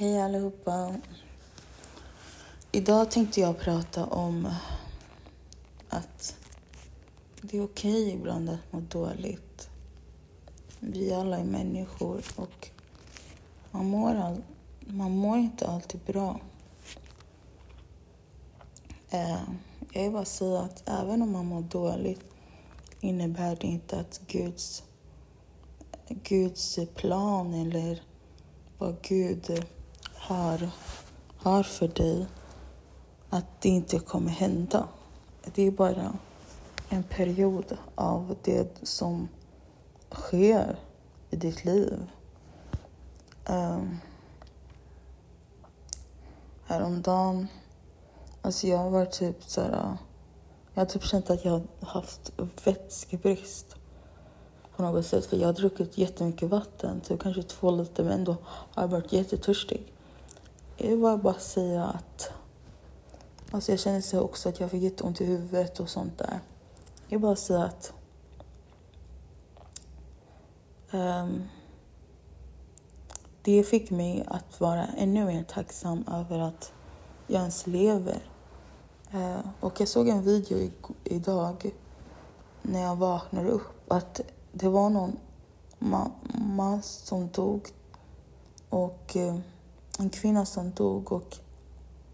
Hej allihopa. Idag tänkte jag prata om att det är okej okay ibland att må dåligt. Vi alla är människor och man mår, all, man mår inte alltid bra. Eh, jag vill bara säga att även om man mår dåligt innebär det inte att Guds, Guds plan eller vad Gud har, har för dig, att det inte kommer hända. Det är bara en period av det som sker i ditt liv. Um, häromdagen, alltså jag varit typ såhär, jag har typ känt att jag har haft vätskebrist på något sätt. För jag har druckit jättemycket vatten, typ kanske två liter, men ändå har jag varit jättetörstig. Jag vill bara säga att alltså jag känner så också att jag fick jätteont i huvudet och sånt där. Jag vill bara säga att um, det fick mig att vara ännu mer tacksam över att jag ens lever. Uh, och jag såg en video i, idag när jag vaknade upp att det var någon man som dog och uh, en kvinna som dog och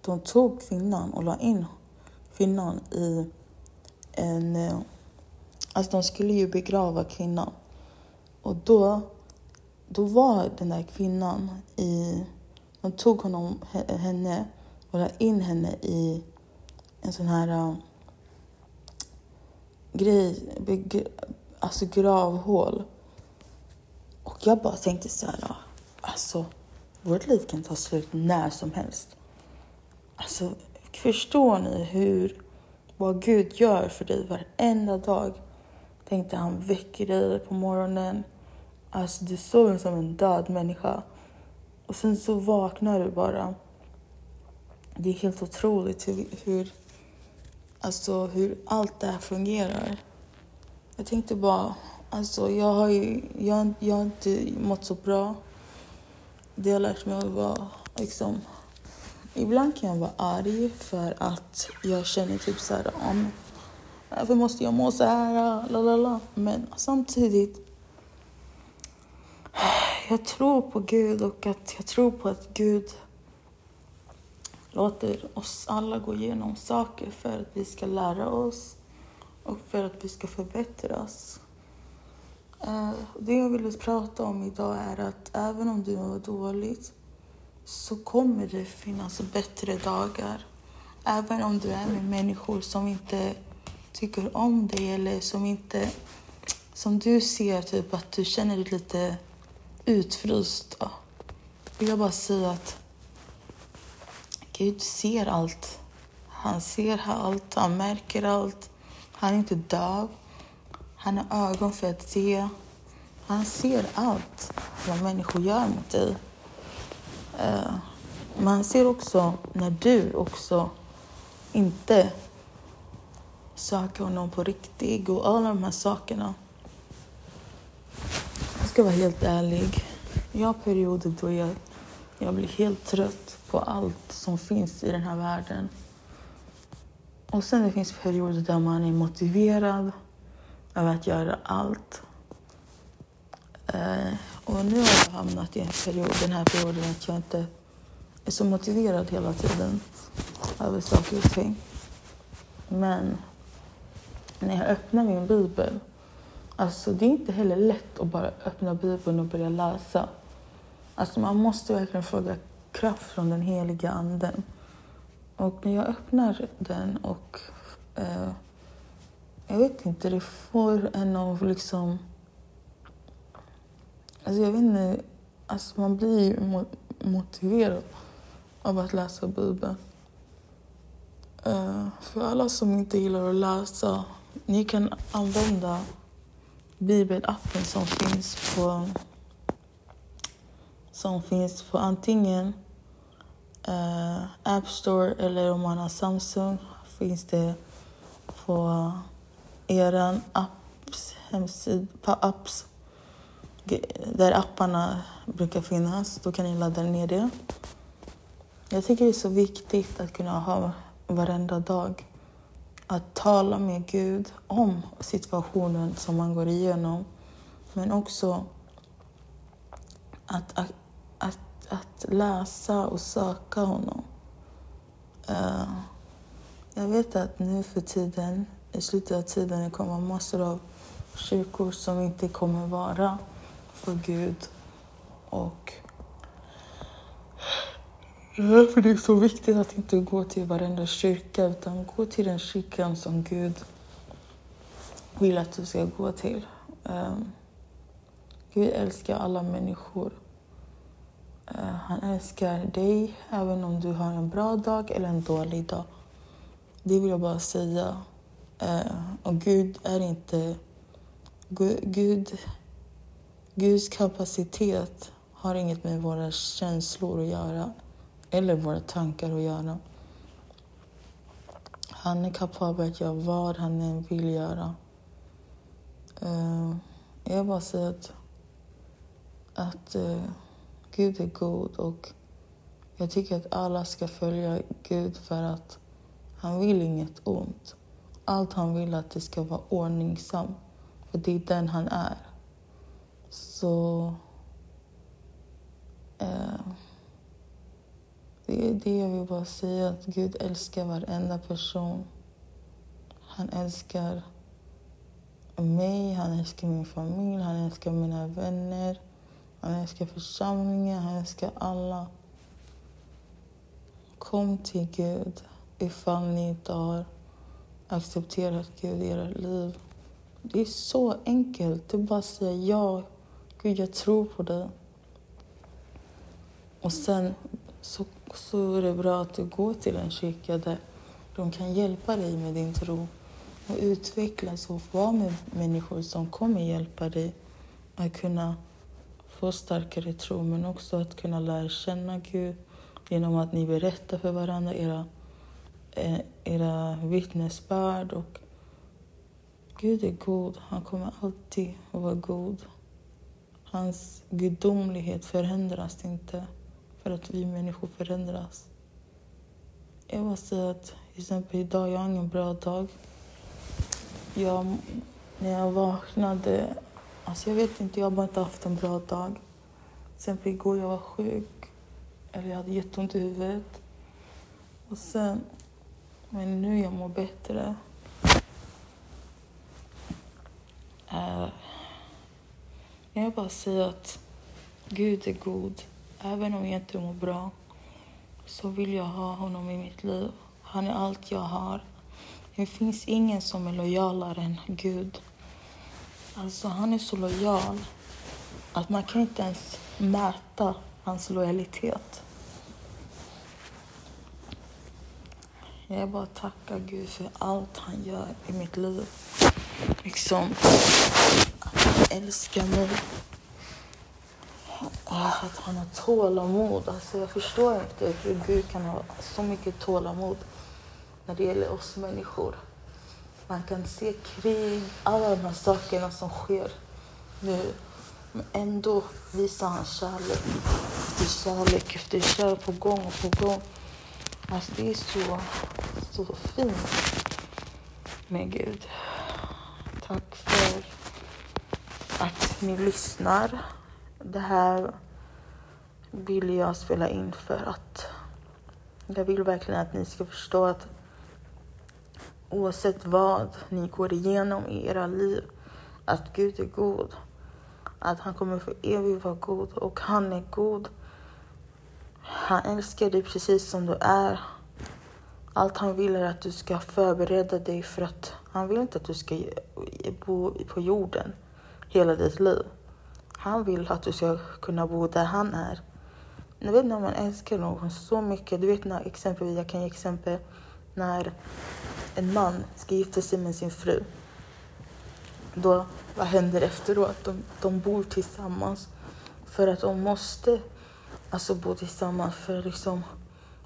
de tog kvinnan och la in kvinnan i en... Eh, alltså de skulle ju begrava kvinnan. Och då, då var den där kvinnan i... De tog honom, henne och la in henne i en sån här uh, grej, begra, alltså gravhål. Och jag bara tänkte så här, ah, alltså vårt liv kan ta slut när som helst. Alltså, förstår ni hur, vad Gud gör för dig varenda dag? Tänk dig, han väcker dig på morgonen. Alltså, du sover som en död människa. Och sen så vaknar du bara. Det är helt otroligt hur, hur, alltså, hur allt det här fungerar. Jag tänkte bara, alltså jag har ju, jag, jag har inte mått så bra det har lärt mig att vara liksom... Ibland kan jag vara arg för att jag känner typ så här, om varför måste jag må så här? Lalala. Men samtidigt, jag tror på Gud och att jag tror på att Gud låter oss alla gå igenom saker för att vi ska lära oss och för att vi ska förbättras. Eh, det jag ville prata om idag är att även om du mår dåligt så kommer det finnas bättre dagar. Även om du är med människor som inte tycker om dig eller som inte... Som du ser typ att du känner dig lite utfryst. Då. Vill jag bara säga att Gud ser allt. Han ser allt, han märker allt. Han är inte döv. Han har ögon för att se. Han ser allt vad människor gör mot dig. Eh, men han ser också när du också inte söker honom på riktigt och alla de här sakerna. Jag ska vara helt ärlig. Jag har perioder då jag, jag blir helt trött på allt som finns i den här världen. Och sen det finns perioder där man är motiverad över att göra allt. Eh, och nu har jag hamnat i en period, den här perioden att jag inte är så motiverad hela tiden över saker och ting. Men när jag öppnar min bibel, alltså det är inte heller lätt att bara öppna bibeln och börja läsa. Alltså man måste verkligen fråga kraft från den heliga anden. Och när jag öppnar den och eh, jag vet inte, det får en av liksom... Alltså jag vet inte, alltså man blir ju motiverad av att läsa Bibeln. Uh, för alla som inte gillar att läsa, ni kan använda bibelappen som finns på som finns på antingen uh, App Store eller om man har Samsung finns det på er apps hemsida, på apps där apparna brukar finnas. Då kan ni ladda ner det. Jag tycker det är så viktigt att kunna ha varenda dag. Att tala med Gud om situationen som man går igenom. Men också att, att, att, att läsa och söka honom. Uh, jag vet att nu för tiden, i slutet av tiden, det kommer massor av kyrkor som inte kommer vara för Gud. Och därför det är så viktigt att inte gå till varenda kyrka utan gå till den kyrkan som Gud vill att du ska gå till. Um, Gud älskar alla människor. Uh, han älskar dig även om du har en bra dag eller en dålig dag. Det vill jag bara säga. Uh, och Gud är inte... Gud, Guds kapacitet har inget med våra känslor att göra eller våra tankar att göra. Han är kapabel att göra vad han än vill göra. Uh, jag bara säger att, att uh, Gud är god och jag tycker att alla ska följa Gud för att han vill inget ont. Allt han vill att det ska vara ordningsamt, för det är den han är. Så... Eh, det är det jag vill bara säga, att Gud älskar varenda person. Han älskar mig, han älskar min familj, han älskar mina vänner, han älskar församlingen, han älskar alla. Kom till Gud ifall ni inte har accepterat Gud i era liv. Det är så enkelt. Det är bara att säga ja. Gud, jag tror på dig. Och sen så, så är det bra att du går till en kyrka där de kan hjälpa dig med din tro och utvecklas och vara med människor som kommer hjälpa dig att kunna få starkare tro men också att kunna lära känna Gud genom att ni berättar för varandra era, Eh, era vittnesbörd. Och Gud är god. Han kommer alltid att vara god. Hans gudomlighet förändras inte för att vi människor förändras. Jag måste säga att till exempel idag, jag har ingen bra dag. Jag, när jag vaknade, alltså jag vet inte, jag har bara inte haft en bra dag. Till exempel igår jag var sjuk, eller jag hade jätteont i huvudet. Och sen, men nu jag mår bättre. Uh, jag vill bara säga att Gud är god. Även om jag inte mår bra så vill jag ha honom i mitt liv. Han är allt jag har. Det finns ingen som är lojalare än Gud. Alltså, han är så lojal att man kan inte ens mäta hans lojalitet. Jag bara tackar Gud för allt han gör i mitt liv. Liksom, att han älskar mig att han har tålamod. Alltså jag förstår inte hur Gud kan ha så mycket tålamod när det gäller oss människor. Man kan se krig, alla de här sakerna som sker nu. Men ändå visar han kärlek efter kärlek efter kärlek på gång och på gång. Alltså det är så, så fint med Gud. Tack för att ni lyssnar. Det här vill jag spela in för att jag vill verkligen att ni ska förstå att oavsett vad ni går igenom i era liv, att Gud är god. Att han kommer för evigt vara god och han är god. Han älskar dig precis som du är. Allt han vill är att du ska förbereda dig för att han vill inte att du ska bo på jorden hela ditt liv. Han vill att du ska kunna bo där han är. Jag vet när man älskar någon så mycket. Du vet när exempelvis, jag kan ge exempel när en man ska gifta sig med sin fru. Då, vad händer efteråt? De, de bor tillsammans för att de måste alltså bo tillsammans för liksom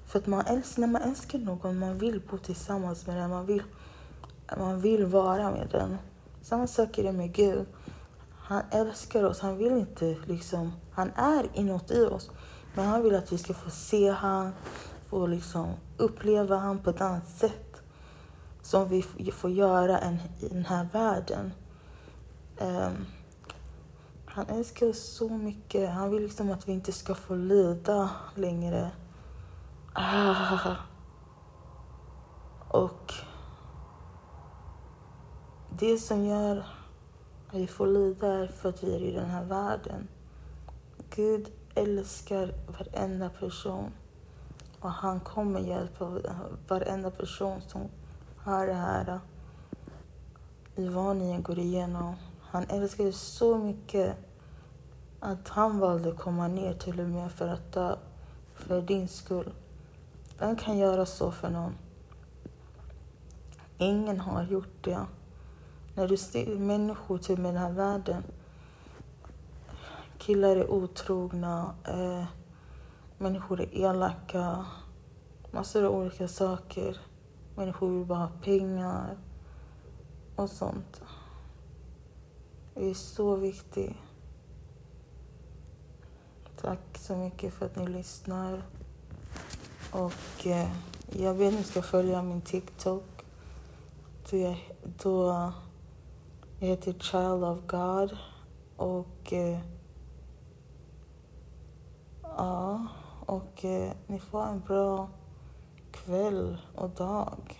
för att man älskar, när man älskar någon, man vill bo tillsammans med den, man vill, man vill vara med den. Samma sak är det med Gud. Han älskar oss. Han vill inte liksom... Han är inuti oss. Men han vill att vi ska få se han, få liksom uppleva han på ett annat sätt. Som vi får göra en, i den här världen. Um, han älskar oss så mycket. Han vill liksom att vi inte ska få lida längre. Ah. Och det som gör att vi får lida är för att vi är i den här världen. Gud älskar varenda person och han kommer hjälpa varenda person som har det här eh, i vad ni går igenom. Han älskar er så mycket att han valde att komma ner till och med för att dö för din skull. Vem kan göra så för någon? Ingen har gjort det. När du ser människor till den här världen, killar är otrogna, eh, människor är elaka, massor av olika saker. Människor vill bara ha pengar och sånt. Det är så viktigt. Tack så mycket för att ni lyssnar. Och eh, jag vet att ni ska följa min TikTok. Då jag, då jag heter Child of God. Och eh, ja, och eh, ni får en bra kväll och dag.